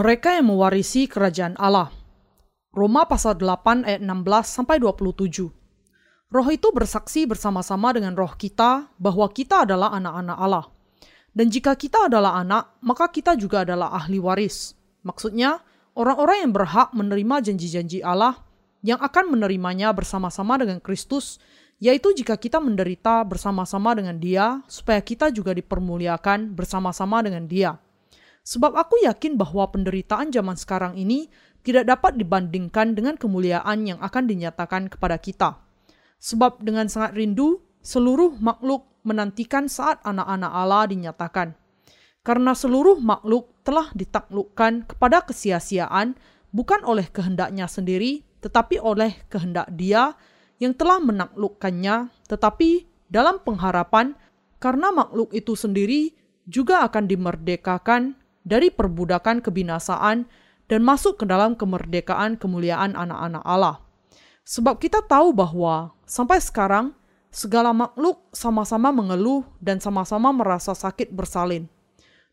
Mereka yang mewarisi kerajaan Allah. Roma pasal 8 ayat 16 sampai 27. Roh itu bersaksi bersama-sama dengan roh kita bahwa kita adalah anak-anak Allah. Dan jika kita adalah anak, maka kita juga adalah ahli waris. Maksudnya, orang-orang yang berhak menerima janji-janji Allah yang akan menerimanya bersama-sama dengan Kristus, yaitu jika kita menderita bersama-sama dengan Dia, supaya kita juga dipermuliakan bersama-sama dengan Dia. Sebab aku yakin bahwa penderitaan zaman sekarang ini tidak dapat dibandingkan dengan kemuliaan yang akan dinyatakan kepada kita. Sebab dengan sangat rindu, seluruh makhluk menantikan saat anak-anak Allah dinyatakan. Karena seluruh makhluk telah ditaklukkan kepada kesia-siaan bukan oleh kehendaknya sendiri, tetapi oleh kehendak dia yang telah menaklukkannya, tetapi dalam pengharapan karena makhluk itu sendiri juga akan dimerdekakan dari perbudakan kebinasaan dan masuk ke dalam kemerdekaan kemuliaan anak-anak Allah. Sebab kita tahu bahwa sampai sekarang segala makhluk sama-sama mengeluh dan sama-sama merasa sakit bersalin.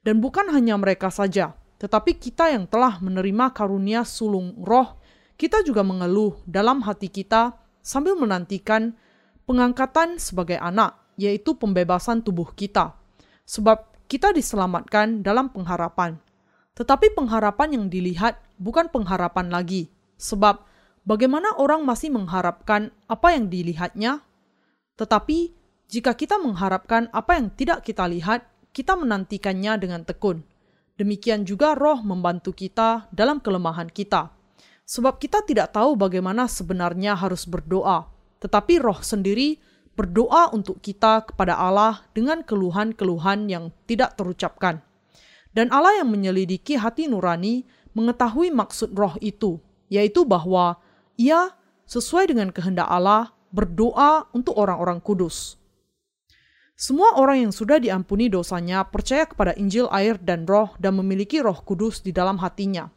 Dan bukan hanya mereka saja, tetapi kita yang telah menerima karunia sulung roh, kita juga mengeluh dalam hati kita sambil menantikan pengangkatan sebagai anak, yaitu pembebasan tubuh kita. Sebab kita diselamatkan dalam pengharapan. Tetapi pengharapan yang dilihat bukan pengharapan lagi, sebab bagaimana orang masih mengharapkan apa yang dilihatnya? Tetapi jika kita mengharapkan apa yang tidak kita lihat, kita menantikannya dengan tekun. Demikian juga roh membantu kita dalam kelemahan kita. Sebab kita tidak tahu bagaimana sebenarnya harus berdoa, tetapi roh sendiri berdoa untuk kita kepada Allah dengan keluhan-keluhan yang tidak terucapkan. Dan Allah yang menyelidiki hati nurani mengetahui maksud roh itu, yaitu bahwa ia sesuai dengan kehendak Allah berdoa untuk orang-orang kudus. Semua orang yang sudah diampuni dosanya percaya kepada Injil air dan roh dan memiliki roh kudus di dalam hatinya.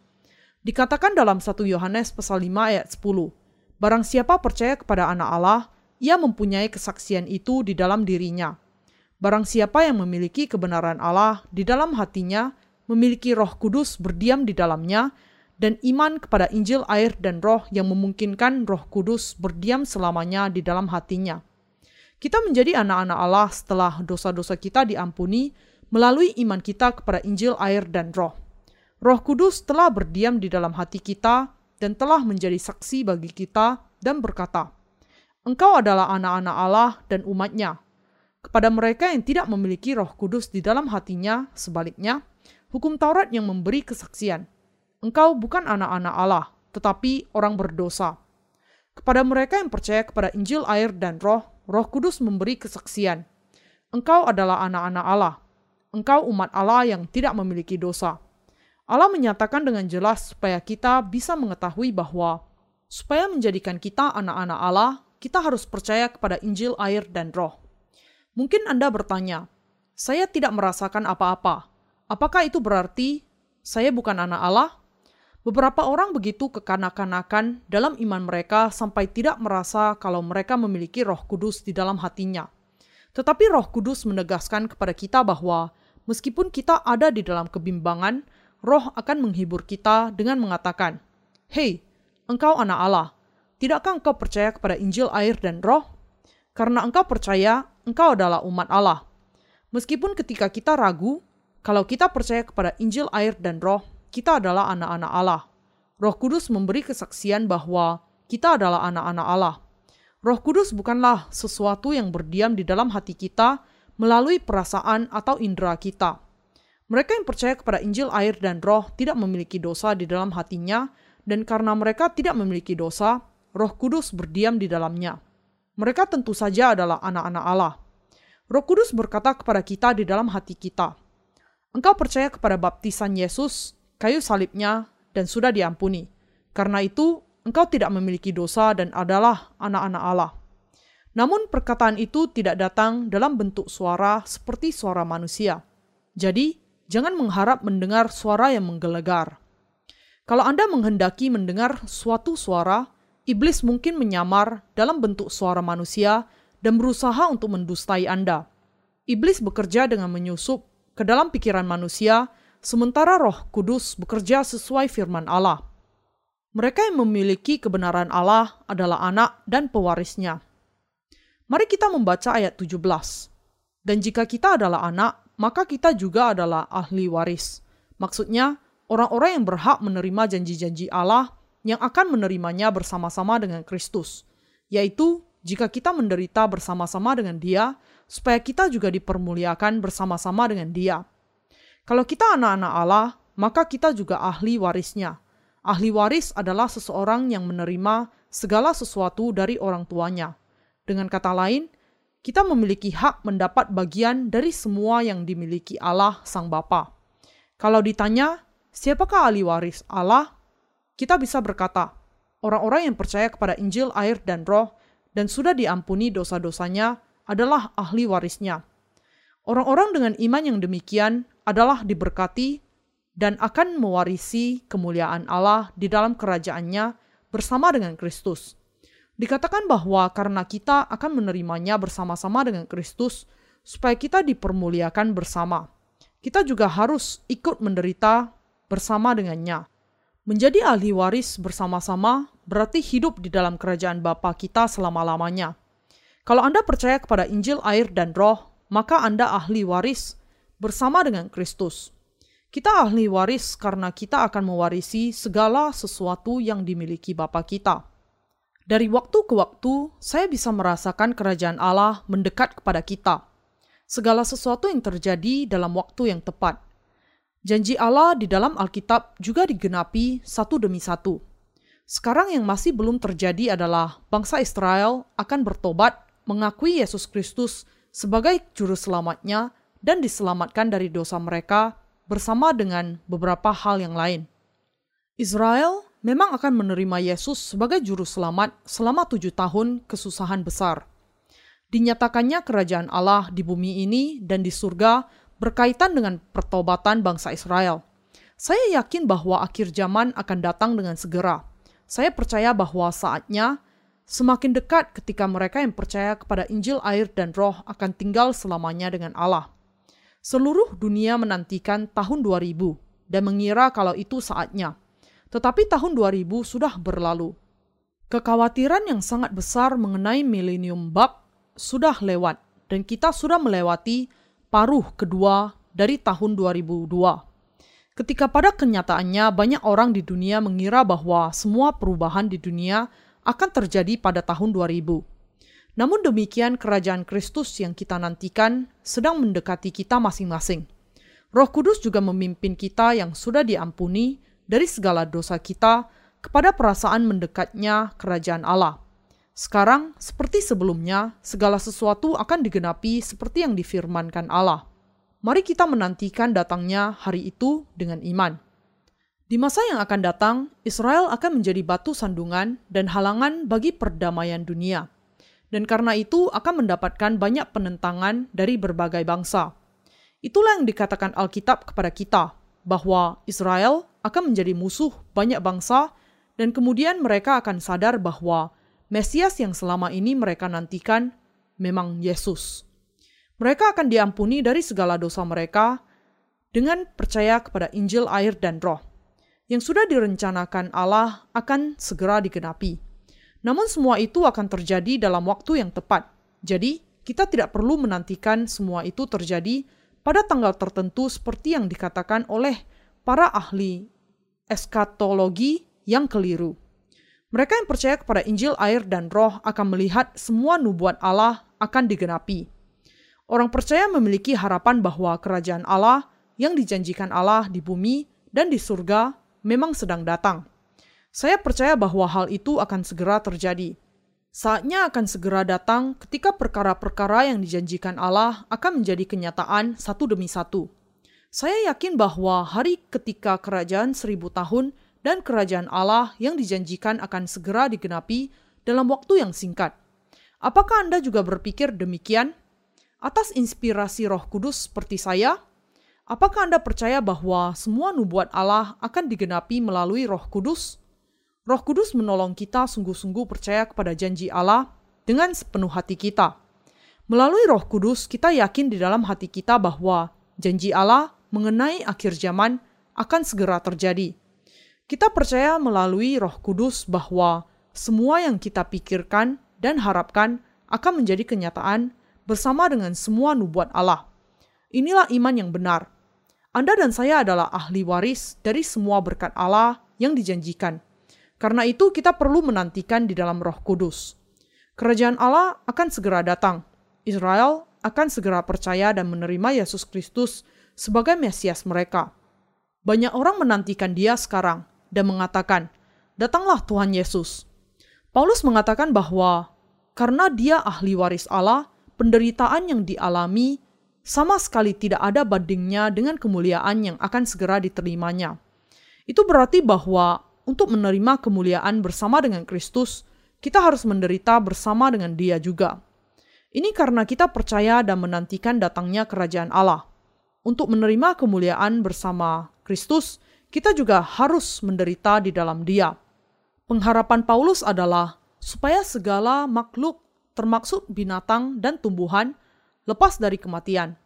Dikatakan dalam 1 Yohanes pasal 5 ayat 10, Barang siapa percaya kepada anak Allah, ia mempunyai kesaksian itu di dalam dirinya. Barang siapa yang memiliki kebenaran Allah di dalam hatinya, memiliki Roh Kudus berdiam di dalamnya, dan iman kepada Injil, air, dan Roh yang memungkinkan Roh Kudus berdiam selamanya di dalam hatinya. Kita menjadi anak-anak Allah setelah dosa-dosa kita diampuni melalui iman kita kepada Injil, air, dan Roh. Roh Kudus telah berdiam di dalam hati kita dan telah menjadi saksi bagi kita dan berkata, Engkau adalah anak-anak Allah dan umatnya. Kepada mereka yang tidak memiliki roh kudus di dalam hatinya, sebaliknya, hukum Taurat yang memberi kesaksian. Engkau bukan anak-anak Allah, tetapi orang berdosa. Kepada mereka yang percaya kepada Injil air dan roh, roh kudus memberi kesaksian. Engkau adalah anak-anak Allah. Engkau umat Allah yang tidak memiliki dosa. Allah menyatakan dengan jelas supaya kita bisa mengetahui bahwa supaya menjadikan kita anak-anak Allah, kita harus percaya kepada Injil, air, dan Roh. Mungkin Anda bertanya, "Saya tidak merasakan apa-apa. Apakah itu berarti saya bukan anak Allah?" Beberapa orang begitu kekanak-kanakan dalam iman mereka sampai tidak merasa kalau mereka memiliki Roh Kudus di dalam hatinya. Tetapi Roh Kudus menegaskan kepada kita bahwa meskipun kita ada di dalam kebimbangan, Roh akan menghibur kita dengan mengatakan, "Hei, engkau anak Allah." Tidakkah engkau percaya kepada Injil, air, dan roh? Karena engkau percaya, engkau adalah umat Allah. Meskipun ketika kita ragu, kalau kita percaya kepada Injil, air, dan roh, kita adalah anak-anak Allah. Roh Kudus memberi kesaksian bahwa kita adalah anak-anak Allah. Roh Kudus bukanlah sesuatu yang berdiam di dalam hati kita melalui perasaan atau indera kita. Mereka yang percaya kepada Injil, air, dan roh tidak memiliki dosa di dalam hatinya, dan karena mereka tidak memiliki dosa, Roh Kudus berdiam di dalamnya. Mereka tentu saja adalah anak-anak Allah. Roh Kudus berkata kepada kita di dalam hati kita, "Engkau percaya kepada baptisan Yesus, kayu salibnya, dan sudah diampuni. Karena itu, engkau tidak memiliki dosa dan adalah anak-anak Allah." Namun, perkataan itu tidak datang dalam bentuk suara seperti suara manusia. Jadi, jangan mengharap mendengar suara yang menggelegar. Kalau Anda menghendaki mendengar suatu suara, iblis mungkin menyamar dalam bentuk suara manusia dan berusaha untuk mendustai Anda. Iblis bekerja dengan menyusup ke dalam pikiran manusia sementara Roh Kudus bekerja sesuai firman Allah. Mereka yang memiliki kebenaran Allah adalah anak dan pewarisnya. Mari kita membaca ayat 17. Dan jika kita adalah anak, maka kita juga adalah ahli waris. Maksudnya, orang-orang yang berhak menerima janji-janji Allah yang akan menerimanya bersama-sama dengan Kristus, yaitu jika kita menderita bersama-sama dengan Dia, supaya kita juga dipermuliakan bersama-sama dengan Dia. Kalau kita anak-anak Allah, maka kita juga ahli warisnya. Ahli waris adalah seseorang yang menerima segala sesuatu dari orang tuanya. Dengan kata lain, kita memiliki hak mendapat bagian dari semua yang dimiliki Allah Sang Bapa. Kalau ditanya, siapakah ahli waris Allah? Kita bisa berkata, orang-orang yang percaya kepada Injil, air, dan roh, dan sudah diampuni dosa-dosanya adalah ahli warisnya. Orang-orang dengan iman yang demikian adalah diberkati dan akan mewarisi kemuliaan Allah di dalam kerajaannya bersama dengan Kristus. Dikatakan bahwa karena kita akan menerimanya bersama-sama dengan Kristus, supaya kita dipermuliakan bersama. Kita juga harus ikut menderita bersama dengannya. Menjadi ahli waris bersama-sama berarti hidup di dalam kerajaan Bapa kita selama-lamanya. Kalau Anda percaya kepada Injil, air, dan roh, maka Anda ahli waris bersama dengan Kristus. Kita ahli waris karena kita akan mewarisi segala sesuatu yang dimiliki Bapa kita. Dari waktu ke waktu, saya bisa merasakan kerajaan Allah mendekat kepada kita. Segala sesuatu yang terjadi dalam waktu yang tepat. Janji Allah di dalam Alkitab juga digenapi satu demi satu. Sekarang yang masih belum terjadi adalah bangsa Israel akan bertobat, mengakui Yesus Kristus sebagai juru selamatnya dan diselamatkan dari dosa mereka bersama dengan beberapa hal yang lain. Israel memang akan menerima Yesus sebagai juru selamat selama tujuh tahun kesusahan besar. Dinyatakannya kerajaan Allah di bumi ini dan di surga berkaitan dengan pertobatan bangsa Israel. Saya yakin bahwa akhir zaman akan datang dengan segera. Saya percaya bahwa saatnya semakin dekat ketika mereka yang percaya kepada Injil, air, dan Roh akan tinggal selamanya dengan Allah. Seluruh dunia menantikan tahun 2000 dan mengira kalau itu saatnya. Tetapi tahun 2000 sudah berlalu. Kekhawatiran yang sangat besar mengenai milenium bab sudah lewat dan kita sudah melewati paruh kedua dari tahun 2002. Ketika pada kenyataannya banyak orang di dunia mengira bahwa semua perubahan di dunia akan terjadi pada tahun 2000. Namun demikian kerajaan Kristus yang kita nantikan sedang mendekati kita masing-masing. Roh Kudus juga memimpin kita yang sudah diampuni dari segala dosa kita kepada perasaan mendekatnya kerajaan Allah. Sekarang, seperti sebelumnya, segala sesuatu akan digenapi seperti yang difirmankan Allah. Mari kita menantikan datangnya hari itu dengan iman. Di masa yang akan datang, Israel akan menjadi batu sandungan dan halangan bagi perdamaian dunia. Dan karena itu akan mendapatkan banyak penentangan dari berbagai bangsa. Itulah yang dikatakan Alkitab kepada kita, bahwa Israel akan menjadi musuh banyak bangsa, dan kemudian mereka akan sadar bahwa Mesias yang selama ini mereka nantikan memang Yesus. Mereka akan diampuni dari segala dosa mereka dengan percaya kepada Injil, air, dan Roh yang sudah direncanakan Allah akan segera digenapi. Namun, semua itu akan terjadi dalam waktu yang tepat. Jadi, kita tidak perlu menantikan semua itu terjadi pada tanggal tertentu, seperti yang dikatakan oleh para ahli eskatologi yang keliru. Mereka yang percaya kepada Injil, air, dan Roh akan melihat semua nubuat Allah akan digenapi. Orang percaya memiliki harapan bahwa kerajaan Allah yang dijanjikan Allah di bumi dan di surga memang sedang datang. Saya percaya bahwa hal itu akan segera terjadi. Saatnya akan segera datang ketika perkara-perkara yang dijanjikan Allah akan menjadi kenyataan satu demi satu. Saya yakin bahwa hari ketika kerajaan seribu tahun dan kerajaan Allah yang dijanjikan akan segera digenapi dalam waktu yang singkat. Apakah Anda juga berpikir demikian? Atas inspirasi Roh Kudus seperti saya, apakah Anda percaya bahwa semua nubuat Allah akan digenapi melalui Roh Kudus? Roh Kudus menolong kita sungguh-sungguh percaya kepada janji Allah dengan sepenuh hati kita. Melalui Roh Kudus, kita yakin di dalam hati kita bahwa janji Allah mengenai akhir zaman akan segera terjadi. Kita percaya melalui Roh Kudus bahwa semua yang kita pikirkan dan harapkan akan menjadi kenyataan bersama dengan semua nubuat Allah. Inilah iman yang benar. Anda dan saya adalah ahli waris dari semua berkat Allah yang dijanjikan. Karena itu, kita perlu menantikan di dalam Roh Kudus. Kerajaan Allah akan segera datang. Israel akan segera percaya dan menerima Yesus Kristus sebagai Mesias mereka. Banyak orang menantikan Dia sekarang dan mengatakan, "Datanglah Tuhan Yesus." Paulus mengatakan bahwa karena Dia ahli waris Allah, penderitaan yang dialami sama sekali tidak ada bandingnya dengan kemuliaan yang akan segera diterimanya. Itu berarti bahwa untuk menerima kemuliaan bersama dengan Kristus, kita harus menderita bersama dengan Dia juga. Ini karena kita percaya dan menantikan datangnya kerajaan Allah. Untuk menerima kemuliaan bersama Kristus, kita juga harus menderita di dalam Dia. Pengharapan Paulus adalah supaya segala makhluk, termaksud binatang dan tumbuhan, lepas dari kematian.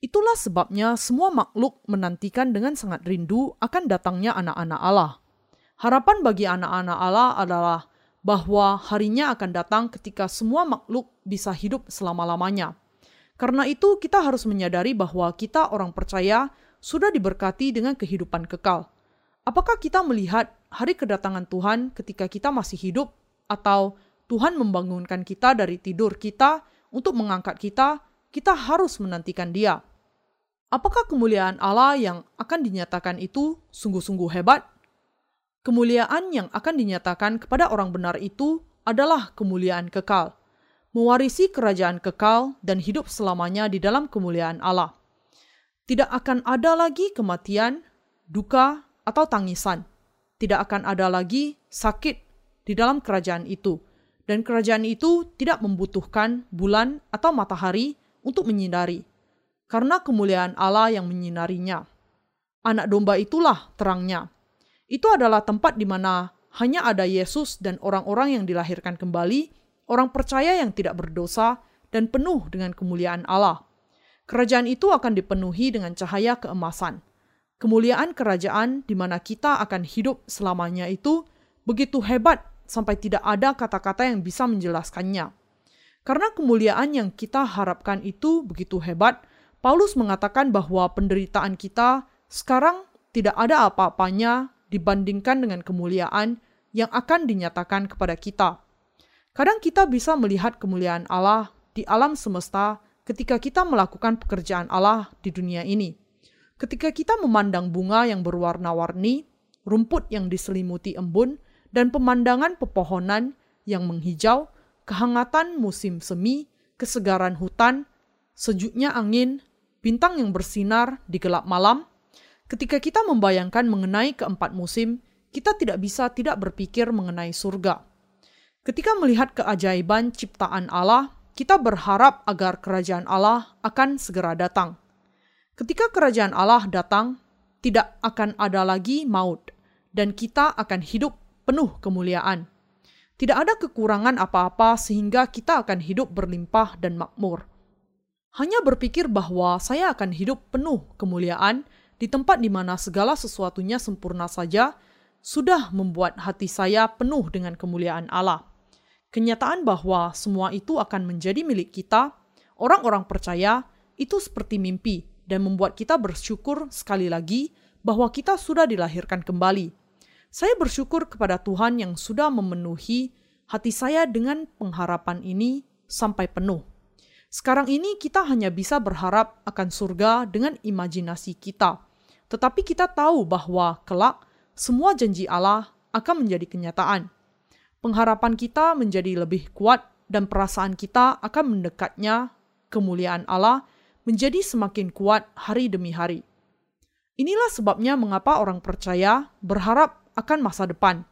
Itulah sebabnya semua makhluk menantikan dengan sangat rindu akan datangnya anak-anak Allah. Harapan bagi anak-anak Allah adalah bahwa harinya akan datang ketika semua makhluk bisa hidup selama-lamanya. Karena itu, kita harus menyadari bahwa kita, orang percaya, sudah diberkati dengan kehidupan kekal. Apakah kita melihat hari kedatangan Tuhan ketika kita masih hidup, atau Tuhan membangunkan kita dari tidur kita untuk mengangkat kita? Kita harus menantikan Dia. Apakah kemuliaan Allah yang akan dinyatakan itu sungguh-sungguh hebat? Kemuliaan yang akan dinyatakan kepada orang benar itu adalah kemuliaan kekal, mewarisi kerajaan kekal dan hidup selamanya di dalam kemuliaan Allah. Tidak akan ada lagi kematian, duka, atau tangisan. Tidak akan ada lagi sakit di dalam kerajaan itu, dan kerajaan itu tidak membutuhkan bulan atau matahari untuk menyinari, karena kemuliaan Allah yang menyinarinya. Anak domba itulah terangnya itu adalah tempat di mana hanya ada Yesus dan orang-orang yang dilahirkan kembali, orang percaya yang tidak berdosa, dan penuh dengan kemuliaan Allah. Kerajaan itu akan dipenuhi dengan cahaya keemasan. Kemuliaan kerajaan di mana kita akan hidup selamanya itu begitu hebat sampai tidak ada kata-kata yang bisa menjelaskannya. Karena kemuliaan yang kita harapkan itu begitu hebat, Paulus mengatakan bahwa penderitaan kita sekarang tidak ada apa-apanya dibandingkan dengan kemuliaan yang akan dinyatakan kepada kita. Kadang kita bisa melihat kemuliaan Allah di alam semesta ketika kita melakukan pekerjaan Allah di dunia ini. Ketika kita memandang bunga yang berwarna-warni, rumput yang diselimuti embun, dan pemandangan pepohonan yang menghijau, kehangatan musim semi, kesegaran hutan, sejuknya angin, bintang yang bersinar di gelap malam, Ketika kita membayangkan mengenai keempat musim, kita tidak bisa tidak berpikir mengenai surga. Ketika melihat keajaiban ciptaan Allah, kita berharap agar kerajaan Allah akan segera datang. Ketika kerajaan Allah datang, tidak akan ada lagi maut, dan kita akan hidup penuh kemuliaan. Tidak ada kekurangan apa-apa, sehingga kita akan hidup berlimpah dan makmur. Hanya berpikir bahwa saya akan hidup penuh kemuliaan di tempat di mana segala sesuatunya sempurna saja, sudah membuat hati saya penuh dengan kemuliaan Allah. Kenyataan bahwa semua itu akan menjadi milik kita, orang-orang percaya, itu seperti mimpi dan membuat kita bersyukur sekali lagi bahwa kita sudah dilahirkan kembali. Saya bersyukur kepada Tuhan yang sudah memenuhi hati saya dengan pengharapan ini sampai penuh. Sekarang ini kita hanya bisa berharap akan surga dengan imajinasi kita tetapi kita tahu bahwa kelak semua janji Allah akan menjadi kenyataan. Pengharapan kita menjadi lebih kuat dan perasaan kita akan mendekatnya kemuliaan Allah menjadi semakin kuat hari demi hari. Inilah sebabnya mengapa orang percaya berharap akan masa depan.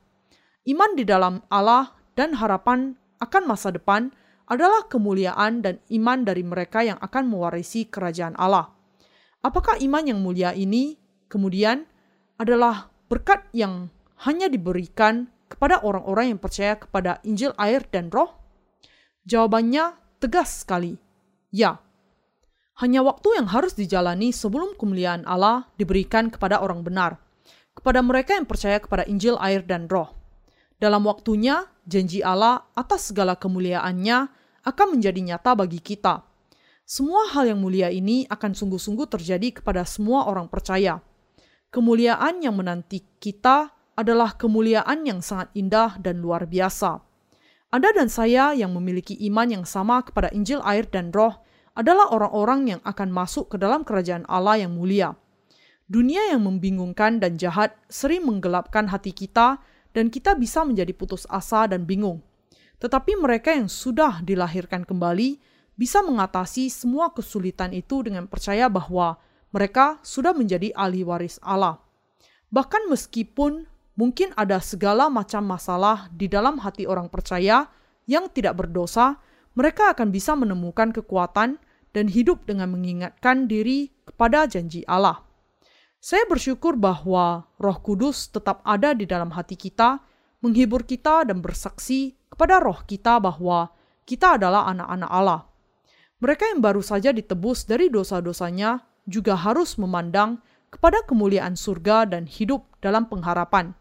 Iman di dalam Allah dan harapan akan masa depan adalah kemuliaan dan iman dari mereka yang akan mewarisi kerajaan Allah. Apakah iman yang mulia ini kemudian adalah berkat yang hanya diberikan kepada orang-orang yang percaya kepada Injil air dan roh? Jawabannya tegas sekali, ya. Hanya waktu yang harus dijalani sebelum kemuliaan Allah diberikan kepada orang benar, kepada mereka yang percaya kepada Injil, air, dan Roh. Dalam waktunya, janji Allah atas segala kemuliaannya akan menjadi nyata bagi kita. Semua hal yang mulia ini akan sungguh-sungguh terjadi kepada semua orang percaya. Kemuliaan yang menanti kita adalah kemuliaan yang sangat indah dan luar biasa. Anda dan saya yang memiliki iman yang sama kepada Injil, air, dan Roh adalah orang-orang yang akan masuk ke dalam kerajaan Allah yang mulia. Dunia yang membingungkan dan jahat sering menggelapkan hati kita dan kita bisa menjadi putus asa dan bingung. Tetapi mereka yang sudah dilahirkan kembali bisa mengatasi semua kesulitan itu dengan percaya bahwa mereka sudah menjadi ahli waris Allah. Bahkan meskipun mungkin ada segala macam masalah di dalam hati orang percaya yang tidak berdosa, mereka akan bisa menemukan kekuatan dan hidup dengan mengingatkan diri kepada janji Allah. Saya bersyukur bahwa Roh Kudus tetap ada di dalam hati kita, menghibur kita dan bersaksi kepada roh kita bahwa kita adalah anak-anak Allah. Mereka yang baru saja ditebus dari dosa-dosanya juga harus memandang kepada kemuliaan surga dan hidup dalam pengharapan.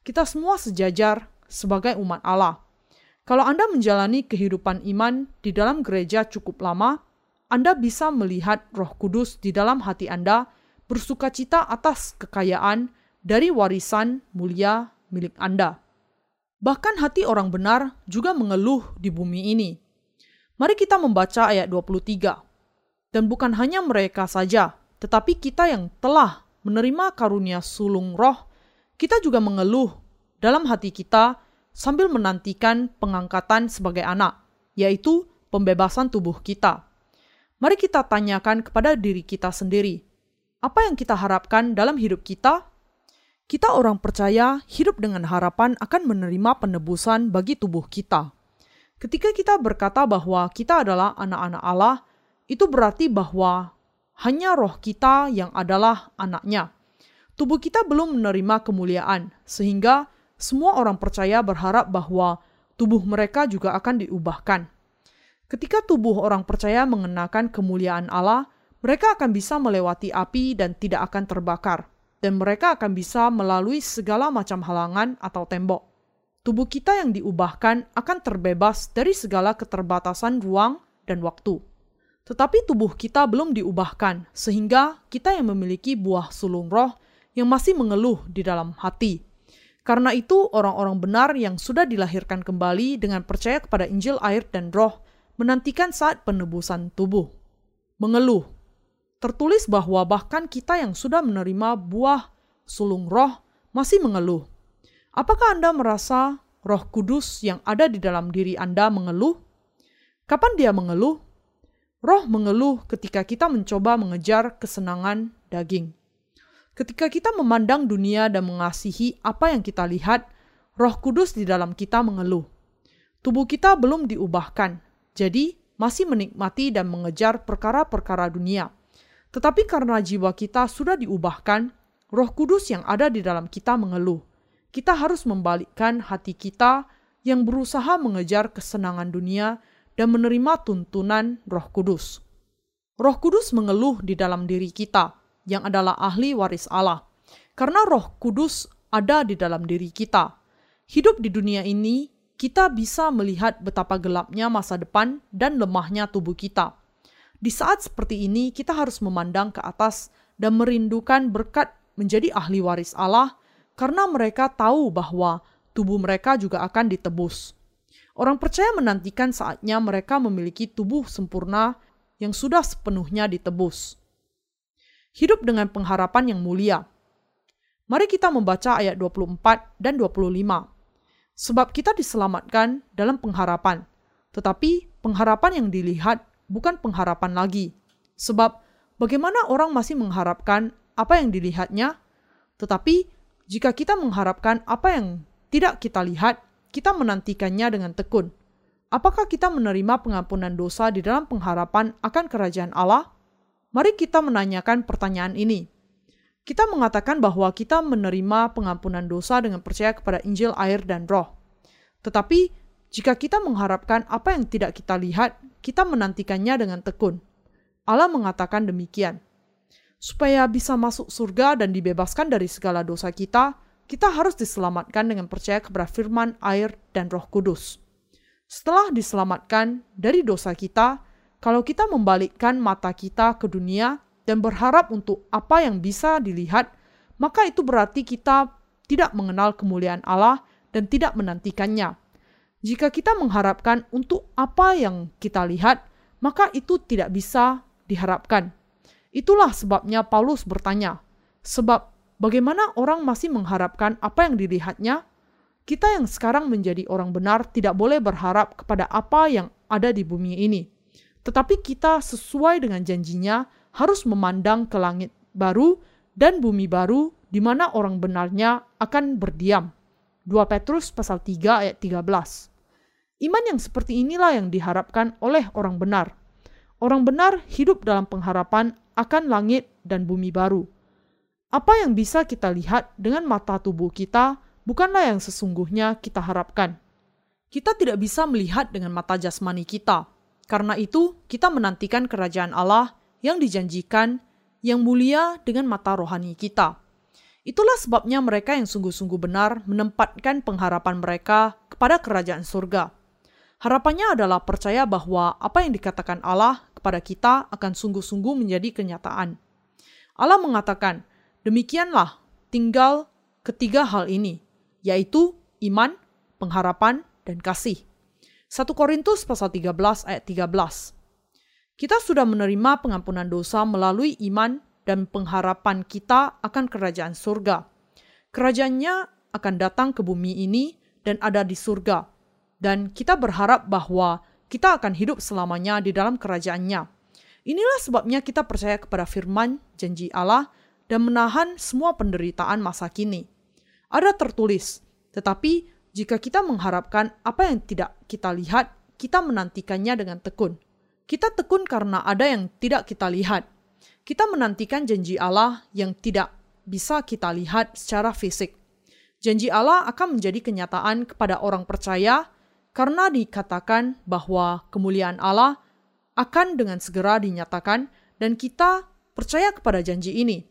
Kita semua sejajar sebagai umat Allah. Kalau Anda menjalani kehidupan iman di dalam gereja cukup lama, anda bisa melihat Roh Kudus di dalam hati Anda bersuka cita atas kekayaan dari warisan mulia milik Anda. Bahkan hati orang benar juga mengeluh di bumi ini. Mari kita membaca ayat 23. Dan bukan hanya mereka saja, tetapi kita yang telah menerima karunia sulung roh, kita juga mengeluh dalam hati kita sambil menantikan pengangkatan sebagai anak, yaitu pembebasan tubuh kita. Mari kita tanyakan kepada diri kita sendiri, apa yang kita harapkan dalam hidup kita? Kita orang percaya hidup dengan harapan akan menerima penebusan bagi tubuh kita. Ketika kita berkata bahwa kita adalah anak-anak Allah, itu berarti bahwa hanya roh kita yang adalah anaknya. Tubuh kita belum menerima kemuliaan, sehingga semua orang percaya berharap bahwa tubuh mereka juga akan diubahkan. Ketika tubuh orang percaya mengenakan kemuliaan Allah, mereka akan bisa melewati api dan tidak akan terbakar, dan mereka akan bisa melalui segala macam halangan atau tembok. Tubuh kita yang diubahkan akan terbebas dari segala keterbatasan ruang dan waktu. Tetapi tubuh kita belum diubahkan, sehingga kita yang memiliki buah sulung roh yang masih mengeluh di dalam hati. Karena itu, orang-orang benar yang sudah dilahirkan kembali dengan percaya kepada Injil, air, dan Roh menantikan saat penebusan tubuh. Mengeluh. Tertulis bahwa bahkan kita yang sudah menerima buah sulung roh masih mengeluh. Apakah Anda merasa Roh Kudus yang ada di dalam diri Anda mengeluh? Kapan dia mengeluh? Roh mengeluh ketika kita mencoba mengejar kesenangan daging. Ketika kita memandang dunia dan mengasihi apa yang kita lihat, Roh Kudus di dalam kita mengeluh. Tubuh kita belum diubahkan, jadi masih menikmati dan mengejar perkara-perkara dunia. Tetapi karena jiwa kita sudah diubahkan, Roh Kudus yang ada di dalam kita mengeluh. Kita harus membalikkan hati kita yang berusaha mengejar kesenangan dunia dan menerima tuntunan Roh Kudus. Roh Kudus mengeluh di dalam diri kita, yang adalah ahli waris Allah, karena Roh Kudus ada di dalam diri kita. Hidup di dunia ini kita bisa melihat betapa gelapnya masa depan dan lemahnya tubuh kita. Di saat seperti ini, kita harus memandang ke atas dan merindukan berkat menjadi ahli waris Allah, karena mereka tahu bahwa tubuh mereka juga akan ditebus. Orang percaya menantikan saatnya mereka memiliki tubuh sempurna yang sudah sepenuhnya ditebus. Hidup dengan pengharapan yang mulia. Mari kita membaca ayat 24 dan 25 sebab kita diselamatkan dalam pengharapan. Tetapi pengharapan yang dilihat bukan pengharapan lagi. Sebab bagaimana orang masih mengharapkan apa yang dilihatnya? Tetapi jika kita mengharapkan apa yang tidak kita lihat, kita menantikannya dengan tekun. Apakah kita menerima pengampunan dosa di dalam pengharapan akan kerajaan Allah? Mari kita menanyakan pertanyaan ini. Kita mengatakan bahwa kita menerima pengampunan dosa dengan percaya kepada Injil, air, dan Roh. Tetapi jika kita mengharapkan apa yang tidak kita lihat, kita menantikannya dengan tekun. Allah mengatakan demikian. Supaya bisa masuk surga dan dibebaskan dari segala dosa kita, kita harus diselamatkan dengan percaya kepada firman, air, dan roh kudus. Setelah diselamatkan dari dosa kita, kalau kita membalikkan mata kita ke dunia dan berharap untuk apa yang bisa dilihat, maka itu berarti kita tidak mengenal kemuliaan Allah dan tidak menantikannya. Jika kita mengharapkan untuk apa yang kita lihat, maka itu tidak bisa diharapkan. Itulah sebabnya Paulus bertanya, sebab bagaimana orang masih mengharapkan apa yang dilihatnya? Kita yang sekarang menjadi orang benar tidak boleh berharap kepada apa yang ada di bumi ini. Tetapi kita sesuai dengan janjinya harus memandang ke langit baru dan bumi baru di mana orang benarnya akan berdiam. 2 Petrus pasal 3 ayat 13. Iman yang seperti inilah yang diharapkan oleh orang benar. Orang benar hidup dalam pengharapan akan langit dan bumi baru. Apa yang bisa kita lihat dengan mata tubuh kita bukanlah yang sesungguhnya kita harapkan. Kita tidak bisa melihat dengan mata jasmani kita. Karena itu, kita menantikan kerajaan Allah yang dijanjikan yang mulia dengan mata rohani kita. Itulah sebabnya mereka yang sungguh-sungguh benar menempatkan pengharapan mereka kepada kerajaan surga. Harapannya adalah percaya bahwa apa yang dikatakan Allah kepada kita akan sungguh-sungguh menjadi kenyataan. Allah mengatakan, demikianlah tinggal ketiga hal ini, yaitu iman, pengharapan, dan kasih. 1 Korintus pasal 13 ayat 13. Kita sudah menerima pengampunan dosa melalui iman dan pengharapan kita akan kerajaan surga. Kerajaannya akan datang ke bumi ini dan ada di surga. Dan kita berharap bahwa kita akan hidup selamanya di dalam kerajaannya. Inilah sebabnya kita percaya kepada firman, janji Allah, dan menahan semua penderitaan masa kini. Ada tertulis, tetapi jika kita mengharapkan apa yang tidak kita lihat, kita menantikannya dengan tekun. Kita tekun karena ada yang tidak kita lihat. Kita menantikan janji Allah yang tidak bisa kita lihat secara fisik. Janji Allah akan menjadi kenyataan kepada orang percaya karena dikatakan bahwa kemuliaan Allah akan dengan segera dinyatakan dan kita percaya kepada janji ini.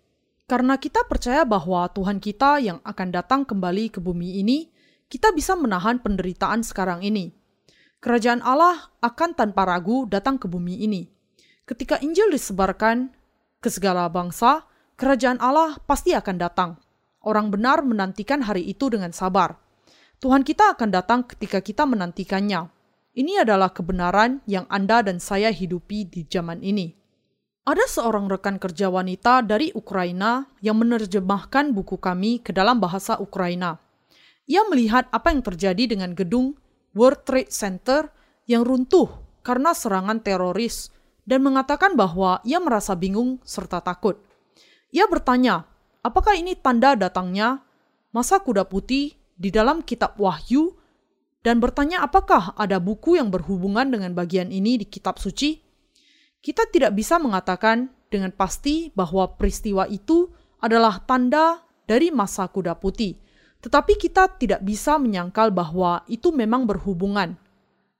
Karena kita percaya bahwa Tuhan kita yang akan datang kembali ke bumi ini, kita bisa menahan penderitaan sekarang ini. Kerajaan Allah akan tanpa ragu datang ke bumi ini. Ketika Injil disebarkan ke segala bangsa, kerajaan Allah pasti akan datang. Orang benar menantikan hari itu dengan sabar. Tuhan kita akan datang ketika kita menantikannya. Ini adalah kebenaran yang Anda dan saya hidupi di zaman ini. Ada seorang rekan kerja wanita dari Ukraina yang menerjemahkan buku kami ke dalam bahasa Ukraina. Ia melihat apa yang terjadi dengan gedung World Trade Center yang runtuh karena serangan teroris dan mengatakan bahwa ia merasa bingung serta takut. Ia bertanya, apakah ini tanda datangnya masa kuda putih di dalam kitab Wahyu dan bertanya apakah ada buku yang berhubungan dengan bagian ini di kitab suci? Kita tidak bisa mengatakan dengan pasti bahwa peristiwa itu adalah tanda dari masa kuda putih, tetapi kita tidak bisa menyangkal bahwa itu memang berhubungan.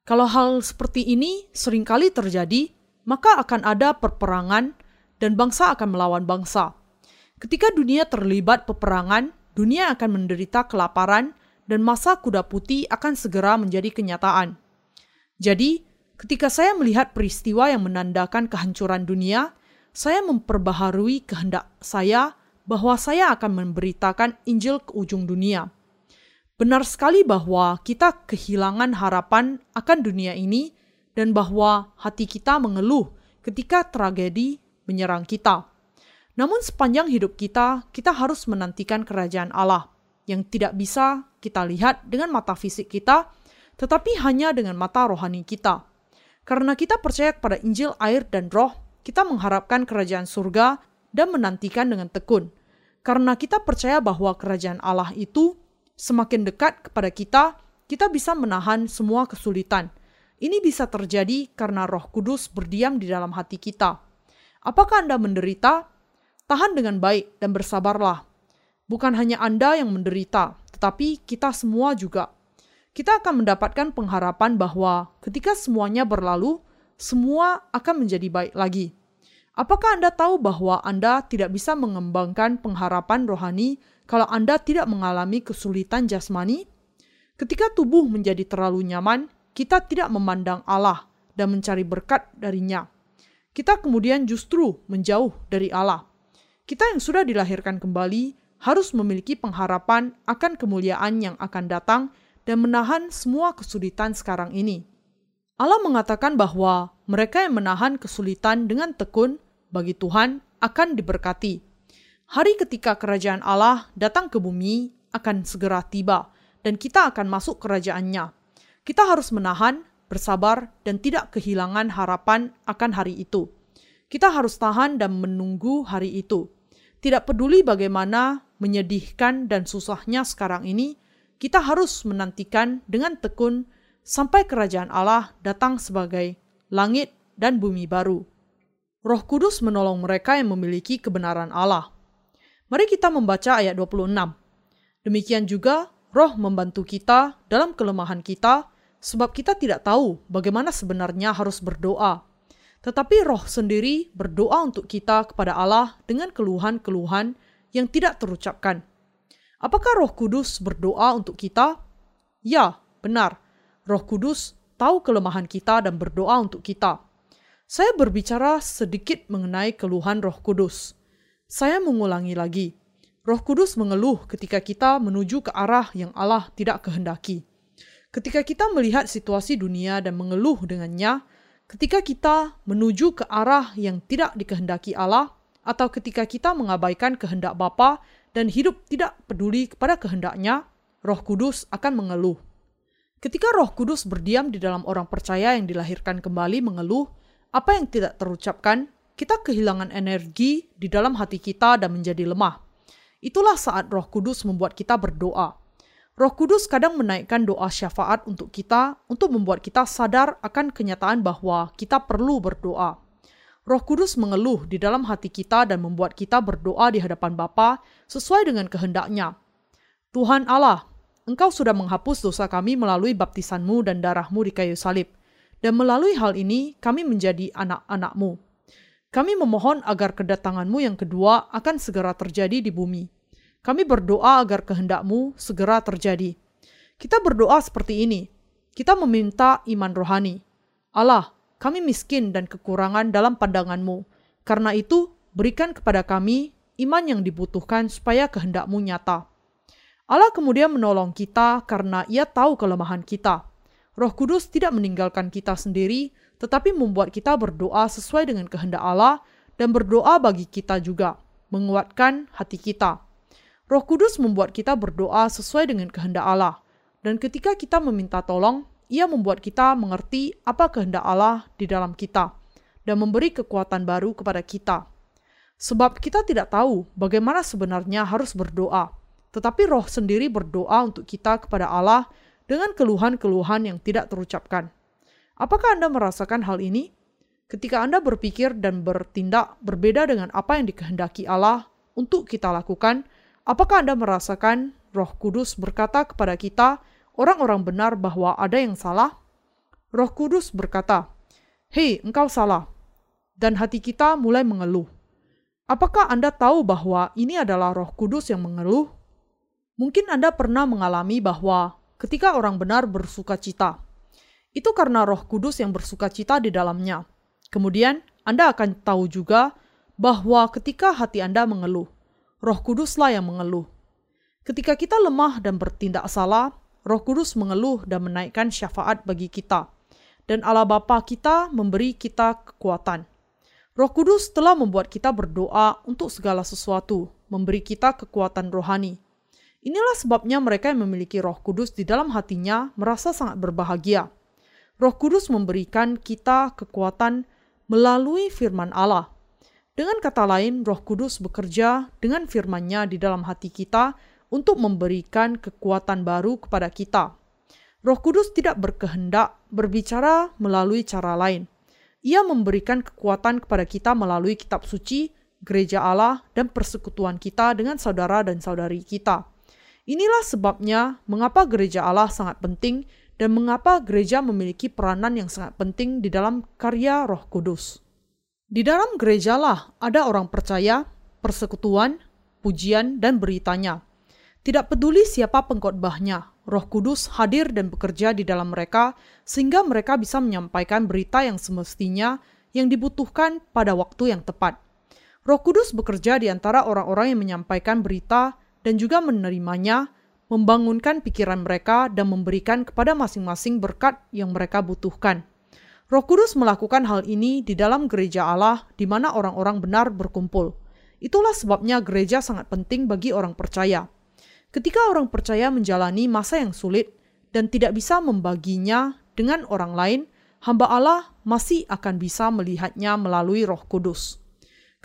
Kalau hal seperti ini sering kali terjadi, maka akan ada perperangan dan bangsa akan melawan bangsa. Ketika dunia terlibat peperangan, dunia akan menderita kelaparan dan masa kuda putih akan segera menjadi kenyataan. Jadi, ketika saya melihat peristiwa yang menandakan kehancuran dunia, saya memperbaharui kehendak saya bahwa saya akan memberitakan Injil ke ujung dunia. Benar sekali bahwa kita kehilangan harapan akan dunia ini dan bahwa hati kita mengeluh ketika tragedi menyerang kita. Namun sepanjang hidup kita, kita harus menantikan kerajaan Allah yang tidak bisa kita lihat dengan mata fisik kita, tetapi hanya dengan mata rohani kita. Karena kita percaya kepada Injil, air, dan roh, kita mengharapkan kerajaan surga dan menantikan dengan tekun. Karena kita percaya bahwa kerajaan Allah itu semakin dekat kepada kita, kita bisa menahan semua kesulitan. Ini bisa terjadi karena Roh Kudus berdiam di dalam hati kita. Apakah Anda menderita? Tahan dengan baik dan bersabarlah. Bukan hanya Anda yang menderita, tetapi kita semua juga. Kita akan mendapatkan pengharapan bahwa ketika semuanya berlalu, semua akan menjadi baik lagi. Apakah Anda tahu bahwa Anda tidak bisa mengembangkan pengharapan rohani kalau Anda tidak mengalami kesulitan jasmani? Ketika tubuh menjadi terlalu nyaman, kita tidak memandang Allah dan mencari berkat darinya. Kita kemudian justru menjauh dari Allah. Kita yang sudah dilahirkan kembali harus memiliki pengharapan akan kemuliaan yang akan datang dan menahan semua kesulitan sekarang ini. Allah mengatakan bahwa mereka yang menahan kesulitan dengan tekun bagi Tuhan akan diberkati. Hari ketika kerajaan Allah datang ke bumi akan segera tiba dan kita akan masuk kerajaannya. Kita harus menahan, bersabar, dan tidak kehilangan harapan akan hari itu. Kita harus tahan dan menunggu hari itu. Tidak peduli bagaimana menyedihkan dan susahnya sekarang ini, kita harus menantikan dengan tekun sampai kerajaan Allah datang sebagai langit dan bumi baru. Roh Kudus menolong mereka yang memiliki kebenaran Allah. Mari kita membaca ayat 26. Demikian juga Roh membantu kita dalam kelemahan kita sebab kita tidak tahu bagaimana sebenarnya harus berdoa. Tetapi Roh sendiri berdoa untuk kita kepada Allah dengan keluhan-keluhan yang tidak terucapkan. Apakah Roh Kudus berdoa untuk kita? Ya, benar. Roh Kudus tahu kelemahan kita dan berdoa untuk kita. Saya berbicara sedikit mengenai keluhan Roh Kudus. Saya mengulangi lagi. Roh Kudus mengeluh ketika kita menuju ke arah yang Allah tidak kehendaki. Ketika kita melihat situasi dunia dan mengeluh dengannya, ketika kita menuju ke arah yang tidak dikehendaki Allah, atau ketika kita mengabaikan kehendak Bapa dan hidup tidak peduli kepada kehendaknya, Roh Kudus akan mengeluh. Ketika Roh Kudus berdiam di dalam orang percaya yang dilahirkan kembali mengeluh, apa yang tidak terucapkan, kita kehilangan energi di dalam hati kita dan menjadi lemah. Itulah saat Roh Kudus membuat kita berdoa. Roh Kudus kadang menaikkan doa syafaat untuk kita untuk membuat kita sadar akan kenyataan bahwa kita perlu berdoa. Roh Kudus mengeluh di dalam hati kita dan membuat kita berdoa di hadapan Bapa sesuai dengan kehendaknya. Tuhan Allah, Engkau sudah menghapus dosa kami melalui baptisanmu dan darahmu di kayu salib. Dan melalui hal ini kami menjadi anak-anakmu. Kami memohon agar kedatanganmu yang kedua akan segera terjadi di bumi. Kami berdoa agar kehendakmu segera terjadi. Kita berdoa seperti ini. Kita meminta iman rohani. Allah, kami miskin dan kekurangan dalam pandanganmu. Karena itu, berikan kepada kami iman yang dibutuhkan supaya kehendakmu nyata. Allah kemudian menolong kita karena ia tahu kelemahan kita. Roh Kudus tidak meninggalkan kita sendiri, tetapi membuat kita berdoa sesuai dengan kehendak Allah dan berdoa bagi kita juga, menguatkan hati kita. Roh Kudus membuat kita berdoa sesuai dengan kehendak Allah, dan ketika kita meminta tolong, Ia membuat kita mengerti apa kehendak Allah di dalam kita dan memberi kekuatan baru kepada kita. Sebab kita tidak tahu bagaimana sebenarnya harus berdoa, tetapi Roh sendiri berdoa untuk kita kepada Allah dengan keluhan-keluhan yang tidak terucapkan. Apakah Anda merasakan hal ini? Ketika Anda berpikir dan bertindak berbeda dengan apa yang dikehendaki Allah untuk kita lakukan, apakah Anda merasakan Roh Kudus berkata kepada kita, orang-orang benar bahwa ada yang salah? Roh Kudus berkata, "Hei, engkau salah." Dan hati kita mulai mengeluh. Apakah Anda tahu bahwa ini adalah Roh Kudus yang mengeluh? Mungkin Anda pernah mengalami bahwa ketika orang benar bersuka cita. Itu karena roh kudus yang bersuka cita di dalamnya. Kemudian, Anda akan tahu juga bahwa ketika hati Anda mengeluh, roh kuduslah yang mengeluh. Ketika kita lemah dan bertindak salah, roh kudus mengeluh dan menaikkan syafaat bagi kita. Dan Allah Bapa kita memberi kita kekuatan. Roh Kudus telah membuat kita berdoa untuk segala sesuatu, memberi kita kekuatan rohani, Inilah sebabnya mereka yang memiliki Roh Kudus di dalam hatinya merasa sangat berbahagia. Roh Kudus memberikan kita kekuatan melalui firman Allah. Dengan kata lain, Roh Kudus bekerja dengan firman-Nya di dalam hati kita untuk memberikan kekuatan baru kepada kita. Roh Kudus tidak berkehendak berbicara melalui cara lain. Ia memberikan kekuatan kepada kita melalui kitab suci, gereja Allah, dan persekutuan kita dengan saudara dan saudari kita. Inilah sebabnya mengapa gereja Allah sangat penting dan mengapa gereja memiliki peranan yang sangat penting di dalam karya Roh Kudus. Di dalam gerejalah ada orang percaya, persekutuan, pujian, dan beritanya. Tidak peduli siapa pengkhotbahnya, Roh Kudus hadir dan bekerja di dalam mereka sehingga mereka bisa menyampaikan berita yang semestinya yang dibutuhkan pada waktu yang tepat. Roh Kudus bekerja di antara orang-orang yang menyampaikan berita dan juga menerimanya, membangunkan pikiran mereka dan memberikan kepada masing-masing berkat yang mereka butuhkan. Roh Kudus melakukan hal ini di dalam gereja Allah di mana orang-orang benar berkumpul. Itulah sebabnya gereja sangat penting bagi orang percaya. Ketika orang percaya menjalani masa yang sulit dan tidak bisa membaginya dengan orang lain, hamba Allah masih akan bisa melihatnya melalui Roh Kudus.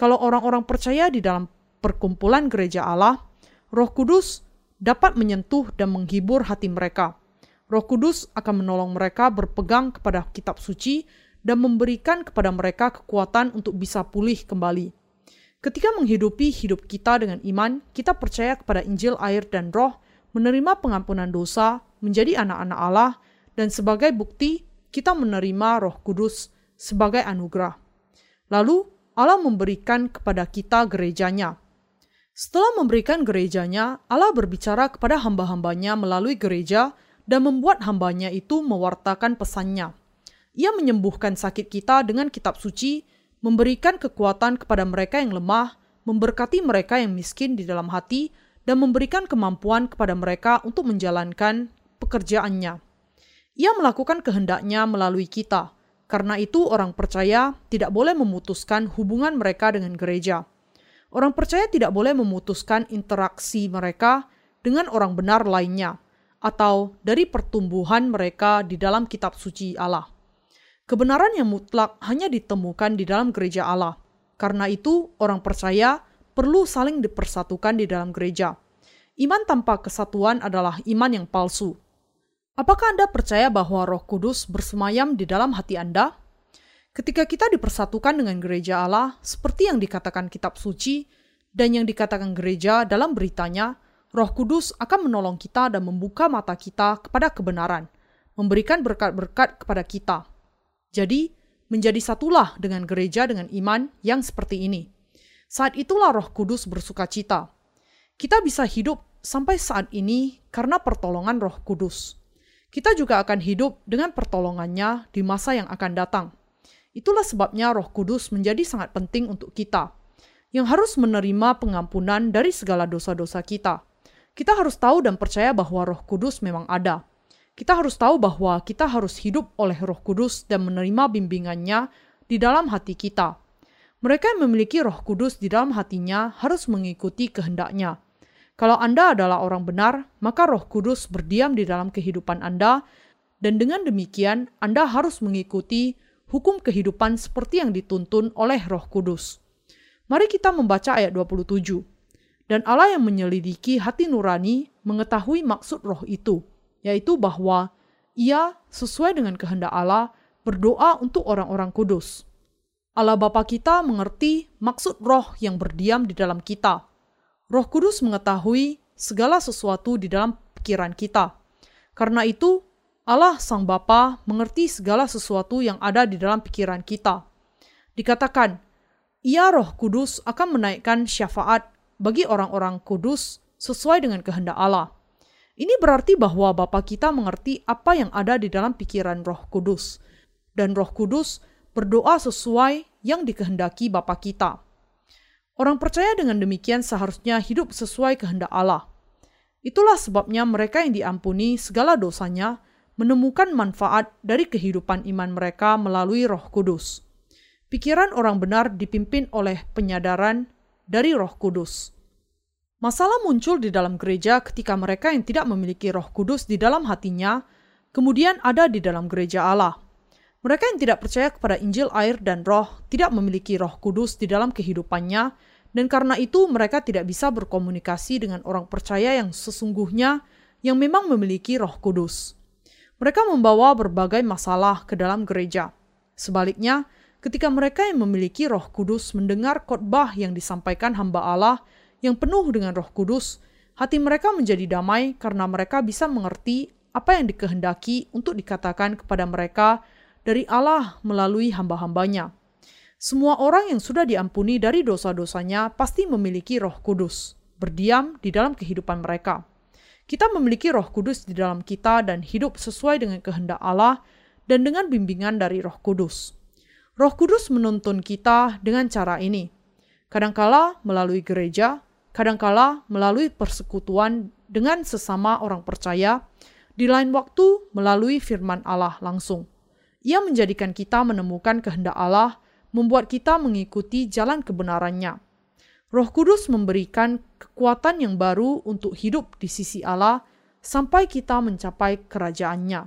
Kalau orang-orang percaya di dalam perkumpulan gereja Allah, Roh Kudus dapat menyentuh dan menghibur hati mereka Roh Kudus akan menolong mereka berpegang kepada kitab suci dan memberikan kepada mereka kekuatan untuk bisa pulih kembali. Ketika menghidupi hidup kita dengan iman, kita percaya kepada Injil, air, dan Roh, menerima pengampunan dosa, menjadi anak-anak Allah, dan sebagai bukti kita menerima Roh Kudus sebagai anugerah. Lalu Allah memberikan kepada kita gerejanya. Setelah memberikan gerejanya, Allah berbicara kepada hamba-hambanya melalui gereja dan membuat hambanya itu mewartakan pesannya. Ia menyembuhkan sakit kita dengan kitab suci, memberikan kekuatan kepada mereka yang lemah, memberkati mereka yang miskin di dalam hati, dan memberikan kemampuan kepada mereka untuk menjalankan pekerjaannya. Ia melakukan kehendaknya melalui kita. Karena itu orang percaya tidak boleh memutuskan hubungan mereka dengan gereja. Orang percaya tidak boleh memutuskan interaksi mereka dengan orang benar lainnya atau dari pertumbuhan mereka di dalam kitab suci Allah. Kebenaran yang mutlak hanya ditemukan di dalam gereja Allah. Karena itu, orang percaya perlu saling dipersatukan di dalam gereja. Iman tanpa kesatuan adalah iman yang palsu. Apakah Anda percaya bahwa Roh Kudus bersemayam di dalam hati Anda? Ketika kita dipersatukan dengan gereja Allah, seperti yang dikatakan kitab suci dan yang dikatakan gereja dalam beritanya, Roh Kudus akan menolong kita dan membuka mata kita kepada kebenaran, memberikan berkat-berkat kepada kita. Jadi, menjadi satulah dengan gereja dengan iman yang seperti ini. Saat itulah Roh Kudus bersuka cita. Kita bisa hidup sampai saat ini karena pertolongan Roh Kudus. Kita juga akan hidup dengan pertolongannya di masa yang akan datang. Itulah sebabnya Roh Kudus menjadi sangat penting untuk kita, yang harus menerima pengampunan dari segala dosa-dosa kita kita harus tahu dan percaya bahwa Roh Kudus memang ada. Kita harus tahu bahwa kita harus hidup oleh Roh Kudus dan menerima bimbingannya di dalam hati kita. Mereka yang memiliki Roh Kudus di dalam hatinya harus mengikuti kehendaknya. Kalau Anda adalah orang benar, maka Roh Kudus berdiam di dalam kehidupan Anda, dan dengan demikian Anda harus mengikuti hukum kehidupan seperti yang dituntun oleh Roh Kudus. Mari kita membaca ayat 27. Dan Allah yang menyelidiki hati nurani mengetahui maksud roh itu, yaitu bahwa ia sesuai dengan kehendak Allah berdoa untuk orang-orang kudus. Allah Bapa kita mengerti maksud roh yang berdiam di dalam kita. Roh Kudus mengetahui segala sesuatu di dalam pikiran kita. Karena itu, Allah Sang Bapa mengerti segala sesuatu yang ada di dalam pikiran kita. Dikatakan, ia roh kudus akan menaikkan syafaat bagi orang-orang kudus sesuai dengan kehendak Allah. Ini berarti bahwa Bapa kita mengerti apa yang ada di dalam pikiran Roh Kudus, dan Roh Kudus berdoa sesuai yang dikehendaki Bapa kita. Orang percaya dengan demikian seharusnya hidup sesuai kehendak Allah. Itulah sebabnya mereka yang diampuni segala dosanya menemukan manfaat dari kehidupan iman mereka melalui Roh Kudus. Pikiran orang benar dipimpin oleh penyadaran dari Roh Kudus. Masalah muncul di dalam gereja ketika mereka yang tidak memiliki Roh Kudus di dalam hatinya kemudian ada di dalam gereja Allah. Mereka yang tidak percaya kepada Injil, air, dan Roh tidak memiliki Roh Kudus di dalam kehidupannya, dan karena itu mereka tidak bisa berkomunikasi dengan orang percaya yang sesungguhnya yang memang memiliki Roh Kudus. Mereka membawa berbagai masalah ke dalam gereja. Sebaliknya, ketika mereka yang memiliki Roh Kudus mendengar khotbah yang disampaikan hamba Allah yang penuh dengan Roh Kudus, hati mereka menjadi damai karena mereka bisa mengerti apa yang dikehendaki untuk dikatakan kepada mereka dari Allah melalui hamba-hambanya. Semua orang yang sudah diampuni dari dosa-dosanya pasti memiliki Roh Kudus, berdiam di dalam kehidupan mereka. Kita memiliki Roh Kudus di dalam kita dan hidup sesuai dengan kehendak Allah dan dengan bimbingan dari Roh Kudus. Roh Kudus menuntun kita dengan cara ini. Kadangkala melalui gereja, kadangkala melalui persekutuan dengan sesama orang percaya, di lain waktu melalui firman Allah langsung. Ia menjadikan kita menemukan kehendak Allah membuat kita mengikuti jalan kebenarannya. Roh Kudus memberikan kekuatan yang baru untuk hidup di sisi Allah sampai kita mencapai kerajaannya.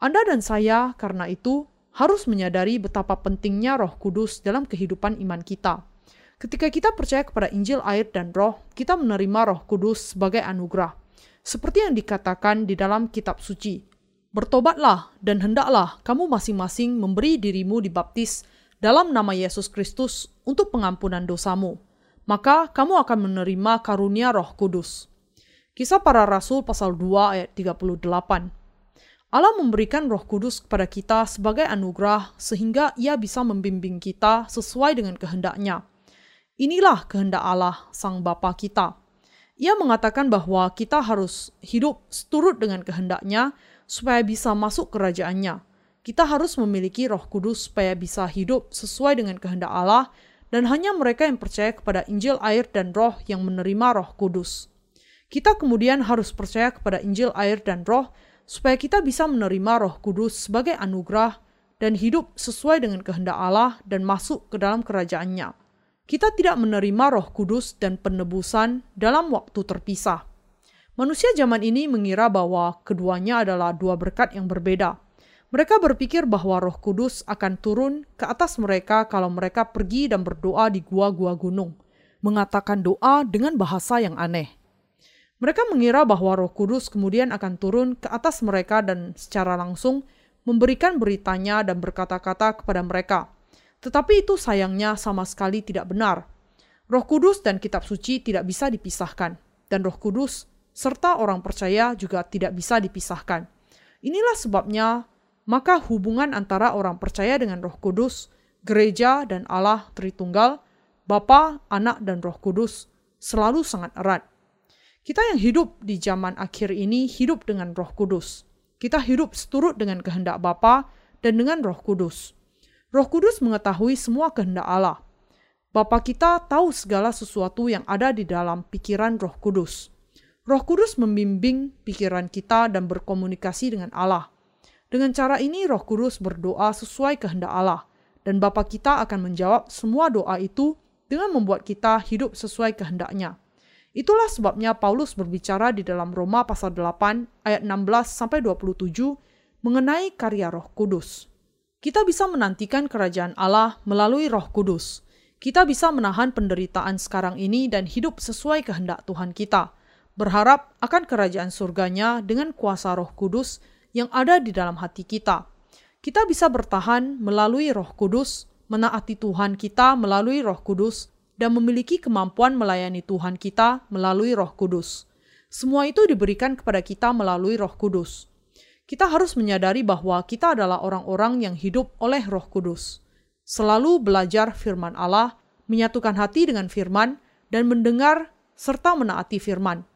Anda dan saya karena itu harus menyadari betapa pentingnya Roh Kudus dalam kehidupan iman kita. Ketika kita percaya kepada Injil, air, dan Roh, kita menerima Roh Kudus sebagai anugerah, seperti yang dikatakan di dalam Kitab Suci. Bertobatlah dan hendaklah kamu masing-masing memberi dirimu dibaptis dalam nama Yesus Kristus untuk pengampunan dosamu, maka kamu akan menerima karunia Roh Kudus. Kisah para Rasul pasal 2 ayat 38. Allah memberikan Roh Kudus kepada kita sebagai anugerah sehingga Ia bisa membimbing kita sesuai dengan kehendaknya. Inilah kehendak Allah, Sang Bapa kita. Ia mengatakan bahwa kita harus hidup seturut dengan kehendaknya supaya bisa masuk kerajaannya kita harus memiliki Roh Kudus supaya bisa hidup sesuai dengan kehendak Allah, dan hanya mereka yang percaya kepada Injil, air, dan Roh yang menerima Roh Kudus. Kita kemudian harus percaya kepada Injil, air, dan Roh supaya kita bisa menerima Roh Kudus sebagai anugerah dan hidup sesuai dengan kehendak Allah dan masuk ke dalam kerajaannya. Kita tidak menerima Roh Kudus dan penebusan dalam waktu terpisah. Manusia zaman ini mengira bahwa keduanya adalah dua berkat yang berbeda. Mereka berpikir bahwa Roh Kudus akan turun ke atas mereka kalau mereka pergi dan berdoa di gua-gua gunung, mengatakan doa dengan bahasa yang aneh. Mereka mengira bahwa Roh Kudus kemudian akan turun ke atas mereka dan secara langsung memberikan beritanya dan berkata-kata kepada mereka. Tetapi itu sayangnya sama sekali tidak benar. Roh Kudus dan kitab suci tidak bisa dipisahkan, dan Roh Kudus serta orang percaya juga tidak bisa dipisahkan. Inilah sebabnya maka hubungan antara orang percaya dengan Roh Kudus, gereja dan Allah Tritunggal, Bapa, Anak dan Roh Kudus selalu sangat erat. Kita yang hidup di zaman akhir ini hidup dengan Roh Kudus. Kita hidup seturut dengan kehendak Bapa dan dengan Roh Kudus. Roh Kudus mengetahui semua kehendak Allah. Bapa kita tahu segala sesuatu yang ada di dalam pikiran Roh Kudus. Roh Kudus membimbing pikiran kita dan berkomunikasi dengan Allah. Dengan cara ini Roh Kudus berdoa sesuai kehendak Allah dan Bapa kita akan menjawab semua doa itu dengan membuat kita hidup sesuai kehendaknya. Itulah sebabnya Paulus berbicara di dalam Roma pasal 8 ayat 16 sampai 27 mengenai karya Roh Kudus. Kita bisa menantikan kerajaan Allah melalui Roh Kudus. Kita bisa menahan penderitaan sekarang ini dan hidup sesuai kehendak Tuhan kita. Berharap akan kerajaan surganya dengan kuasa Roh Kudus yang ada di dalam hati kita. Kita bisa bertahan melalui Roh Kudus, menaati Tuhan kita melalui Roh Kudus, dan memiliki kemampuan melayani Tuhan kita melalui Roh Kudus. Semua itu diberikan kepada kita melalui Roh Kudus. Kita harus menyadari bahwa kita adalah orang-orang yang hidup oleh Roh Kudus. Selalu belajar firman Allah, menyatukan hati dengan firman, dan mendengar serta menaati firman.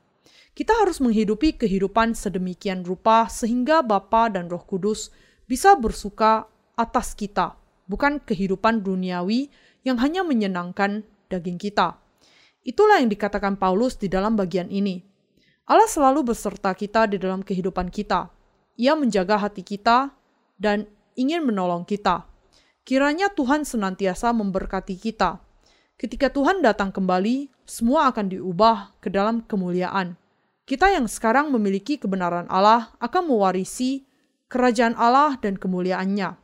Kita harus menghidupi kehidupan sedemikian rupa sehingga Bapa dan Roh Kudus bisa bersuka atas kita, bukan kehidupan duniawi yang hanya menyenangkan daging kita. Itulah yang dikatakan Paulus di dalam bagian ini. Allah selalu beserta kita di dalam kehidupan kita. Ia menjaga hati kita dan ingin menolong kita. Kiranya Tuhan senantiasa memberkati kita. Ketika Tuhan datang kembali, semua akan diubah ke dalam kemuliaan. Kita yang sekarang memiliki kebenaran Allah akan mewarisi kerajaan Allah dan kemuliaannya.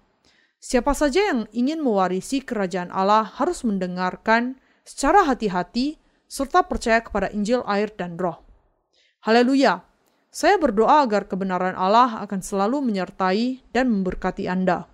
Siapa saja yang ingin mewarisi kerajaan Allah harus mendengarkan secara hati-hati serta percaya kepada Injil, air, dan roh. Haleluya! Saya berdoa agar kebenaran Allah akan selalu menyertai dan memberkati Anda.